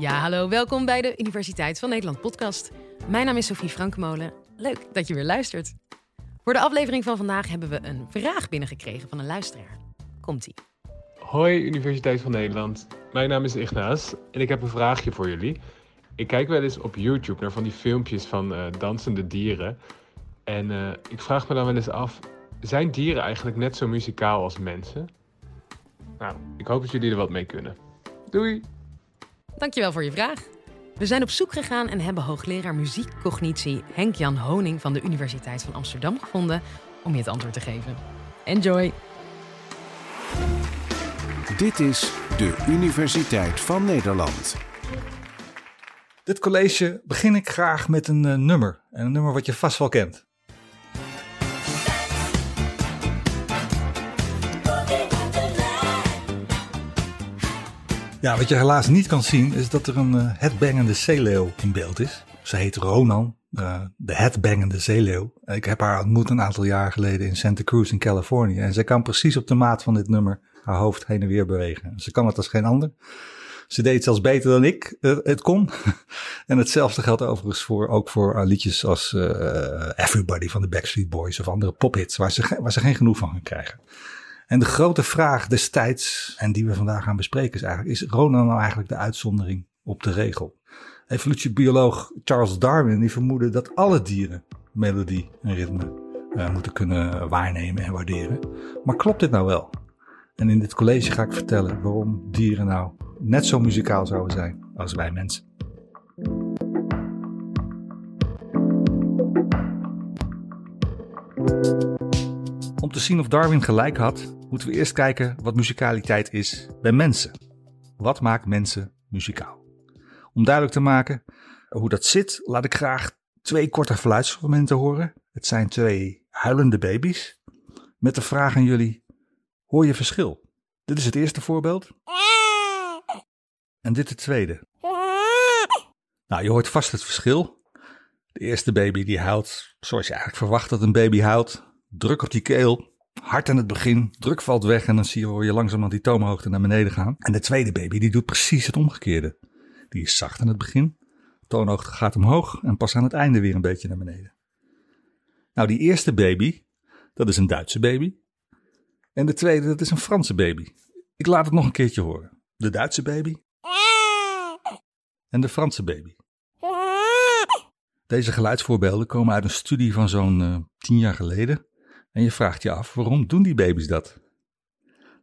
Ja, hallo, welkom bij de Universiteit van Nederland podcast. Mijn naam is Sophie Frankemolen. Leuk dat je weer luistert. Voor de aflevering van vandaag hebben we een vraag binnengekregen van een luisteraar. Komt-ie. Hoi Universiteit van Nederland, mijn naam is Ignaas en ik heb een vraagje voor jullie. Ik kijk wel eens op YouTube naar van die filmpjes van eh, dansende dieren. En eh, ik vraag me dan wel eens af, zijn dieren eigenlijk net zo muzikaal als mensen? Nou, ik hoop dat jullie er wat mee kunnen. Doei! Dankjewel voor je vraag. We zijn op zoek gegaan en hebben hoogleraar muziekcognitie Henk-Jan Honing van de Universiteit van Amsterdam gevonden om je het antwoord te geven. Enjoy! Dit is de Universiteit van Nederland. Dit college begin ik graag met een uh, nummer. En een nummer wat je vast wel kent. Ja, wat je helaas niet kan zien is dat er een uh, headbangende zeeleeuw in beeld is. Ze heet Ronan, uh, de headbangende zeeleeuw. Ik heb haar ontmoet een aantal jaar geleden in Santa Cruz in Californië. En zij kan precies op de maat van dit nummer haar hoofd heen en weer bewegen. Ze kan het als geen ander. Ze deed het zelfs beter dan ik uh, het kon. en hetzelfde geldt overigens voor, ook voor liedjes als Everybody van de Backstreet Boys of andere pophits, waar ze, waar ze geen genoeg van gaan krijgen. En de grote vraag destijds, en die we vandaag gaan bespreken, is eigenlijk: is Ronan nou eigenlijk de uitzondering op de regel? Evolutiebioloog Charles Darwin die vermoedde dat alle dieren melodie en ritme moeten kunnen waarnemen en waarderen. Maar klopt dit nou wel? En in dit college ga ik vertellen waarom dieren nou net zo muzikaal zouden zijn als wij mensen. Om te zien of Darwin gelijk had, moeten we eerst kijken wat muzikaliteit is bij mensen. Wat maakt mensen muzikaal? Om duidelijk te maken hoe dat zit, laat ik graag twee korte geluidsfragmenten horen. Het zijn twee huilende baby's. Met de vraag aan jullie: hoor je verschil? Dit is het eerste voorbeeld. En dit het tweede. Nou, je hoort vast het verschil. De eerste baby die huilt zoals je eigenlijk verwacht dat een baby huilt. Druk op die keel, hard aan het begin, druk valt weg en dan zie je, hoor je langzamerhand die toonhoogte naar beneden gaan. En de tweede baby die doet precies het omgekeerde. Die is zacht aan het begin, toonhoogte gaat omhoog en pas aan het einde weer een beetje naar beneden. Nou, die eerste baby, dat is een Duitse baby. En de tweede, dat is een Franse baby. Ik laat het nog een keertje horen. De Duitse baby. En de Franse baby. Deze geluidsvoorbeelden komen uit een studie van zo'n uh, tien jaar geleden. En je vraagt je af, waarom doen die baby's dat?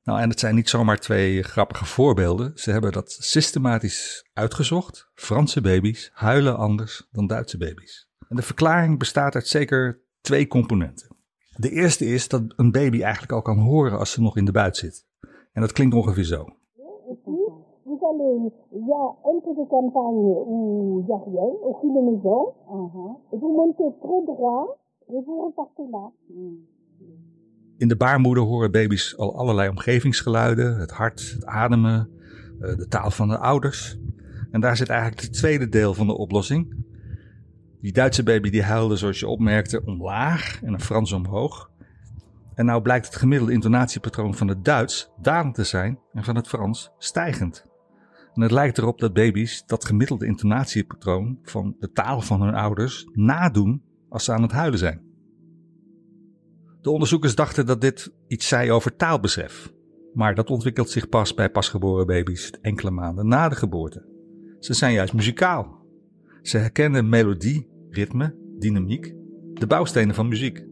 Nou, en het zijn niet zomaar twee grappige voorbeelden. Ze hebben dat systematisch uitgezocht. Franse baby's huilen anders dan Duitse baby's. En de verklaring bestaat uit zeker twee componenten. De eerste is dat een baby eigenlijk al kan horen als ze nog in de buit zit. En dat klinkt ongeveer zo. Vous montez très droit et vous repartez là. In de baarmoeder horen baby's al allerlei omgevingsgeluiden, het hart, het ademen, de taal van de ouders. En daar zit eigenlijk het tweede deel van de oplossing. Die Duitse baby die huilde, zoals je opmerkte, omlaag en een Frans omhoog. En nou blijkt het gemiddelde intonatiepatroon van het Duits dalend te zijn en van het Frans stijgend. En het lijkt erop dat baby's dat gemiddelde intonatiepatroon van de taal van hun ouders nadoen als ze aan het huilen zijn. De onderzoekers dachten dat dit iets zei over taalbesef, maar dat ontwikkelt zich pas bij pasgeboren baby's enkele maanden na de geboorte. Ze zijn juist muzikaal. Ze herkennen melodie, ritme, dynamiek, de bouwstenen van muziek.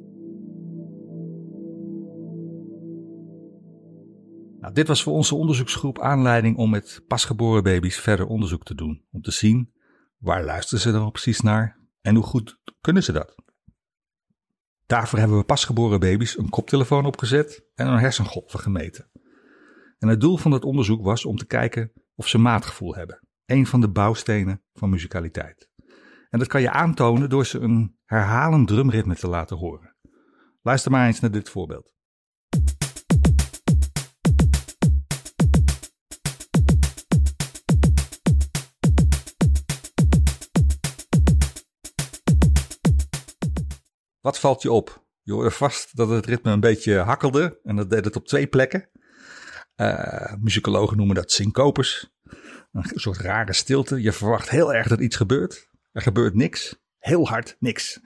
Nou, dit was voor onze onderzoeksgroep aanleiding om met pasgeboren baby's verder onderzoek te doen. Om te zien waar luisteren ze dan precies naar en hoe goed kunnen ze dat. Daarvoor hebben we pasgeboren baby's een koptelefoon opgezet en hun hersengolven gemeten. En het doel van dat onderzoek was om te kijken of ze maatgevoel hebben. Een van de bouwstenen van muzikaliteit. En dat kan je aantonen door ze een herhalend drumritme te laten horen. Luister maar eens naar dit voorbeeld. Wat valt je op? Je hoorde vast dat het ritme een beetje hakkelde en dat deed het op twee plekken. Uh, muzikologen noemen dat syncopes. Een soort rare stilte. Je verwacht heel erg dat iets gebeurt. Er gebeurt niks. Heel hard niks.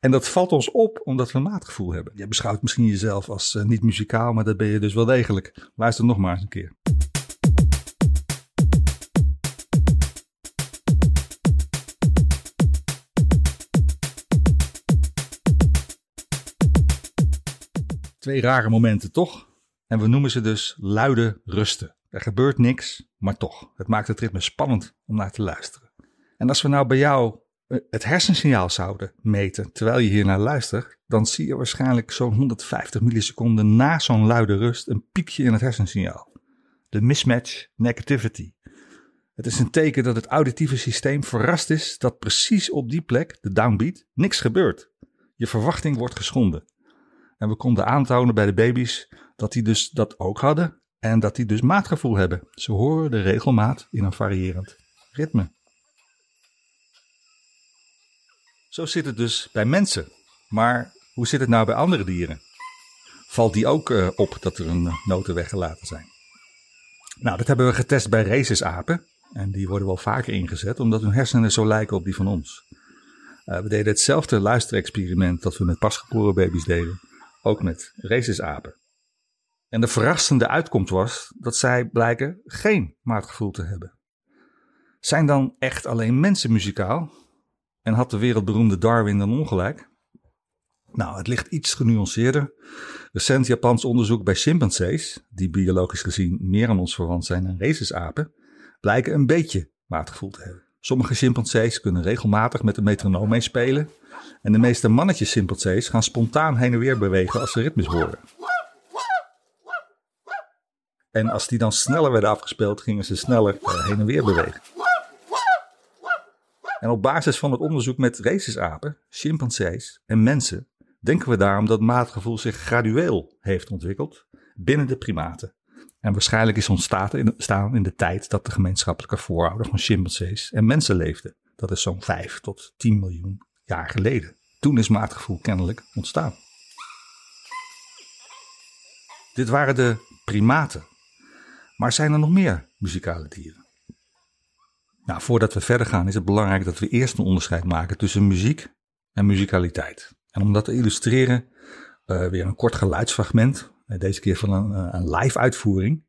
En dat valt ons op omdat we een maatgevoel hebben. Je beschouwt misschien jezelf als niet muzikaal, maar dat ben je dus wel degelijk. Luister nog maar eens een keer. Twee rare momenten, toch? En we noemen ze dus luide rusten. Er gebeurt niks, maar toch. Het maakt het ritme spannend om naar te luisteren. En als we nou bij jou eh, het hersensignaal zouden meten terwijl je hier naar luistert, dan zie je waarschijnlijk zo'n 150 milliseconden na zo'n luide rust een piekje in het hersensignaal. De mismatch negativity. Het is een teken dat het auditieve systeem verrast is dat precies op die plek, de downbeat, niks gebeurt. Je verwachting wordt geschonden. En we konden aantonen bij de baby's dat die dus dat ook hadden en dat die dus maatgevoel hebben. Ze horen de regelmaat in een variërend ritme. Zo zit het dus bij mensen. Maar hoe zit het nou bij andere dieren? Valt die ook uh, op dat er een noten weggelaten zijn? Nou, dat hebben we getest bij rhesusapen. En die worden wel vaker ingezet omdat hun hersenen zo lijken op die van ons. Uh, we deden hetzelfde luisterexperiment dat we met pasgeboren baby's deden ook met rhesusapen. En de verrassende uitkomst was dat zij blijken geen maatgevoel te hebben. Zijn dan echt alleen mensen muzikaal? En had de wereldberoemde Darwin dan ongelijk? Nou, het ligt iets genuanceerder. Recent Japans onderzoek bij chimpansees, die biologisch gezien meer aan ons verwant zijn dan rhesusapen, blijken een beetje maatgevoel te hebben. Sommige chimpansees kunnen regelmatig met de metronoom meespelen en de meeste mannetjes chimpansees gaan spontaan heen en weer bewegen als ze ritmes horen. En als die dan sneller werden afgespeeld, gingen ze sneller eh, heen en weer bewegen. En op basis van het onderzoek met rhesusapen, chimpansees en mensen, denken we daarom dat maatgevoel zich gradueel heeft ontwikkeld binnen de primaten. En waarschijnlijk is ontstaan in de tijd dat de gemeenschappelijke voorouder van chimpansees en mensen leefden. Dat is zo'n 5 tot 10 miljoen jaar geleden. Toen is maatgevoel kennelijk ontstaan. Dit waren de primaten. Maar zijn er nog meer muzikale dieren? Nou, voordat we verder gaan is het belangrijk dat we eerst een onderscheid maken tussen muziek en muzikaliteit. En om dat te illustreren, uh, weer een kort geluidsfragment. Eh, deze keer van een, eh, een live uitvoering.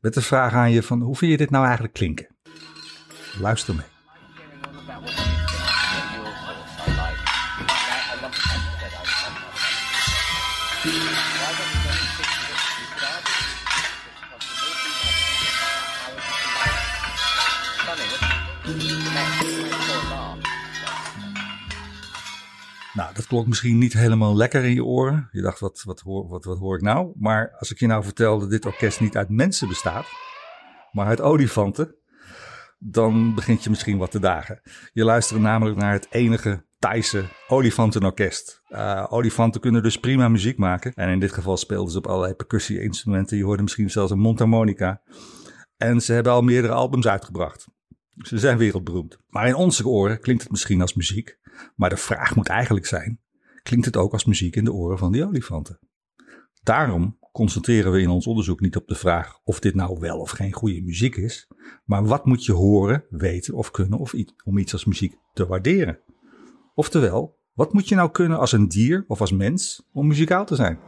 Met de vraag aan je van hoe vind je dit nou eigenlijk klinken? Luister mee. Nou, dat klonk misschien niet helemaal lekker in je oren. Je dacht, wat, wat, hoor, wat, wat hoor ik nou? Maar als ik je nou vertel dat dit orkest niet uit mensen bestaat, maar uit olifanten, dan begint je misschien wat te dagen. Je luistert namelijk naar het enige Thaise olifantenorkest. Uh, olifanten kunnen dus prima muziek maken. En in dit geval speelden ze op allerlei percussie-instrumenten. Je hoorde misschien zelfs een mondharmonica. En ze hebben al meerdere albums uitgebracht. Ze zijn wereldberoemd. Maar in onze oren klinkt het misschien als muziek. Maar de vraag moet eigenlijk zijn: klinkt het ook als muziek in de oren van die olifanten? Daarom concentreren we in ons onderzoek niet op de vraag of dit nou wel of geen goede muziek is, maar wat moet je horen, weten of kunnen of om iets als muziek te waarderen. Oftewel, wat moet je nou kunnen als een dier of als mens om muzikaal te zijn?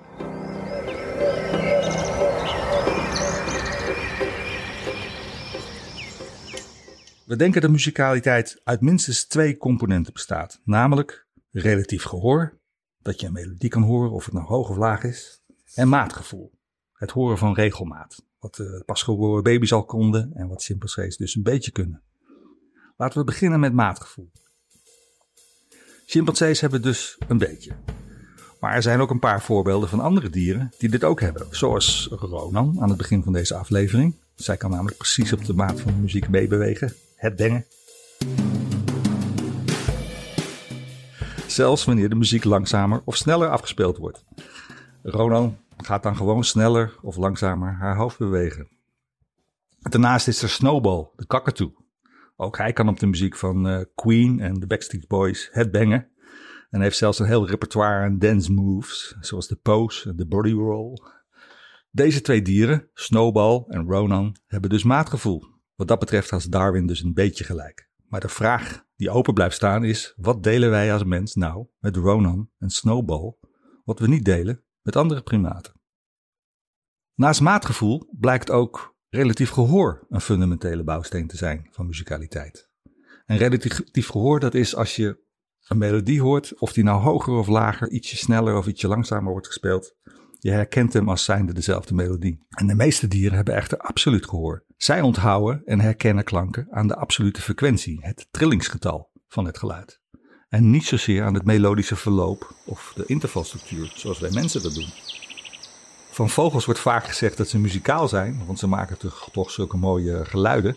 We denken dat muzikaliteit uit minstens twee componenten bestaat. Namelijk relatief gehoor, dat je een melodie kan horen of het nou hoog of laag is. En maatgevoel, het horen van regelmaat. Wat uh, pasgeboren baby's al konden en wat chimpansees dus een beetje kunnen. Laten we beginnen met maatgevoel. Chimpansees hebben dus een beetje. Maar er zijn ook een paar voorbeelden van andere dieren die dit ook hebben. Zoals Ronan aan het begin van deze aflevering. Zij kan namelijk precies op de maat van de muziek meebewegen het dengen. Zelfs wanneer de muziek langzamer of sneller afgespeeld wordt. Ronan gaat dan gewoon sneller of langzamer haar hoofd bewegen. Daarnaast is er Snowball, de kakatoe. Ook hij kan op de muziek van uh, Queen en de Backstreet Boys headbangen. En heeft zelfs een heel repertoire aan dance moves, zoals de pose en de body roll. Deze twee dieren, Snowball en Ronan, hebben dus maatgevoel. Wat dat betreft had Darwin dus een beetje gelijk. Maar de vraag die open blijft staan is: wat delen wij als mens nou met Ronan en Snowball, wat we niet delen met andere primaten? Naast maatgevoel blijkt ook relatief gehoor een fundamentele bouwsteen te zijn van muzikaliteit. En relatief gehoor, dat is als je een melodie hoort, of die nou hoger of lager, ietsje sneller of ietsje langzamer wordt gespeeld. Je herkent hem als zijnde dezelfde melodie. En de meeste dieren hebben echter absoluut gehoor. Zij onthouden en herkennen klanken aan de absolute frequentie, het trillingsgetal van het geluid. En niet zozeer aan het melodische verloop of de intervalstructuur, zoals wij mensen dat doen. Van vogels wordt vaak gezegd dat ze muzikaal zijn, want ze maken toch, zulke mooie geluiden.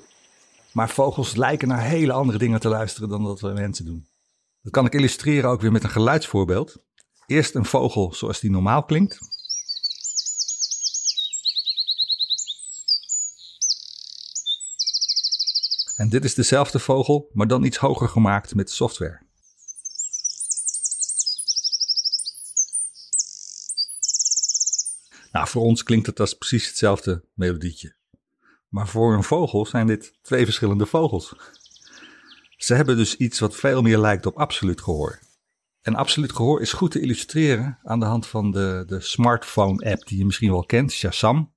Maar vogels lijken naar hele andere dingen te luisteren dan dat we mensen doen. Dat kan ik illustreren ook weer met een geluidsvoorbeeld. Eerst een vogel zoals die normaal klinkt. En dit is dezelfde vogel, maar dan iets hoger gemaakt met software. Nou, voor ons klinkt het als precies hetzelfde melodietje. Maar voor een vogel zijn dit twee verschillende vogels. Ze hebben dus iets wat veel meer lijkt op absoluut gehoor. En absoluut gehoor is goed te illustreren aan de hand van de, de smartphone-app die je misschien wel kent, Shazam.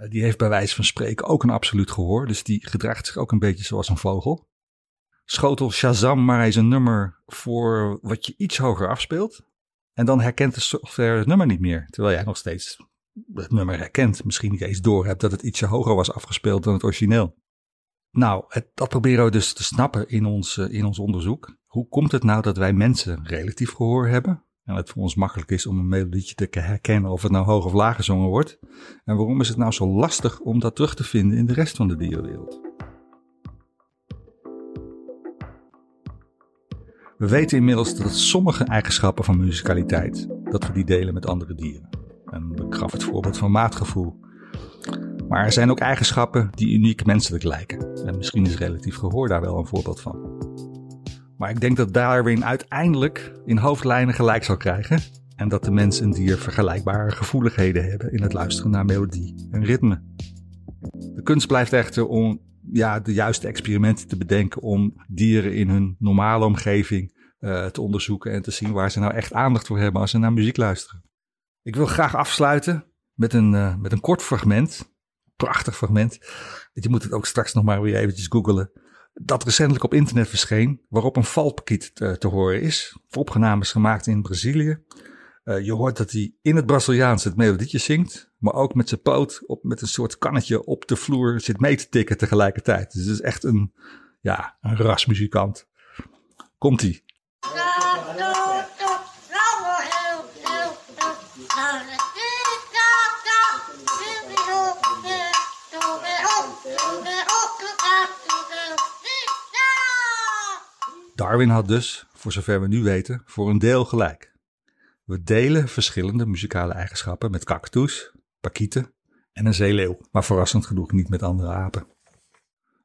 Eh, die heeft bij wijze van spreken ook een absoluut gehoor, dus die gedraagt zich ook een beetje zoals een vogel. Schotel Shazam maar eens een nummer voor wat je iets hoger afspeelt. En dan herkent de software het nummer niet meer, terwijl jij nog steeds het nummer herkent. Misschien niet eens door hebt dat het ietsje hoger was afgespeeld dan het origineel. Nou, het, dat proberen we dus te snappen in ons, uh, in ons onderzoek. Hoe komt het nou dat wij mensen relatief gehoor hebben? En het voor ons makkelijk is om een melodietje te herkennen of het nou hoog of laag gezongen wordt. En waarom is het nou zo lastig om dat terug te vinden in de rest van de dierenwereld? We weten inmiddels dat sommige eigenschappen van musicaliteit, dat we die delen met andere dieren. En ik gaf het voorbeeld van maatgevoel. Maar er zijn ook eigenschappen die uniek menselijk lijken. En misschien is relatief gehoor daar wel een voorbeeld van. Maar ik denk dat Darwin uiteindelijk in hoofdlijnen gelijk zal krijgen. En dat de mens en dier vergelijkbare gevoeligheden hebben in het luisteren naar melodie en ritme. De kunst blijft echter om ja, de juiste experimenten te bedenken om dieren in hun normale omgeving uh, te onderzoeken en te zien waar ze nou echt aandacht voor hebben als ze naar muziek luisteren. Ik wil graag afsluiten met een, uh, met een kort fragment. Prachtig fragment. Je moet het ook straks nog maar weer eventjes googelen. Dat recentelijk op internet verscheen, waarop een valpakiet te, te horen is. Opnames gemaakt in Brazilië. Uh, je hoort dat hij in het Braziliaans het melodietje zingt, maar ook met zijn poot op, met een soort kannetje op de vloer zit mee te tikken tegelijkertijd. Dus het is echt een, ja, een rasmuzikant. Komt-ie. Darwin had dus, voor zover we nu weten, voor een deel gelijk. We delen verschillende muzikale eigenschappen met kakatoes, pakieten en een zeeleeuw, maar verrassend genoeg niet met andere apen.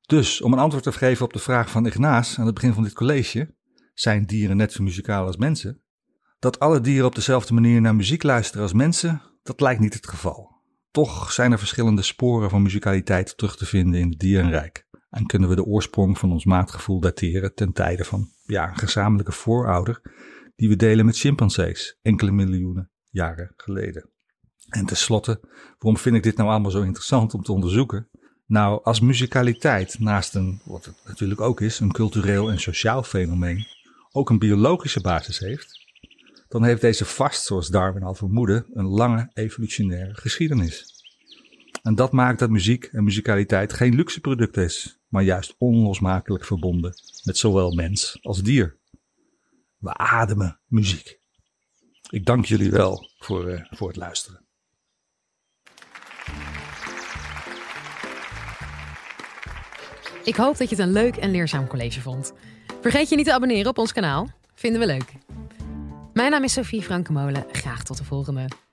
Dus, om een antwoord te geven op de vraag van Ignaas aan het begin van dit college, zijn dieren net zo muzikaal als mensen? Dat alle dieren op dezelfde manier naar muziek luisteren als mensen, dat lijkt niet het geval. Toch zijn er verschillende sporen van muzikaliteit terug te vinden in het dierenrijk. En kunnen we de oorsprong van ons maatgevoel dateren ten tijde van ja, een gezamenlijke voorouder die we delen met chimpansees enkele miljoenen jaren geleden. En tenslotte, waarom vind ik dit nou allemaal zo interessant om te onderzoeken? Nou, als muzikaliteit naast een, wat het natuurlijk ook is, een cultureel en sociaal fenomeen, ook een biologische basis heeft, dan heeft deze vast, zoals Darwin al vermoedde, een lange evolutionaire geschiedenis. En dat maakt dat muziek en muzikaliteit geen luxe product is, maar juist onlosmakelijk verbonden met zowel mens als dier. We ademen muziek. Ik dank jullie wel voor, uh, voor het luisteren. Ik hoop dat je het een leuk en leerzaam college vond. Vergeet je niet te abonneren op ons kanaal. Vinden we leuk. Mijn naam is Sophie Frankemolen. Graag tot de volgende.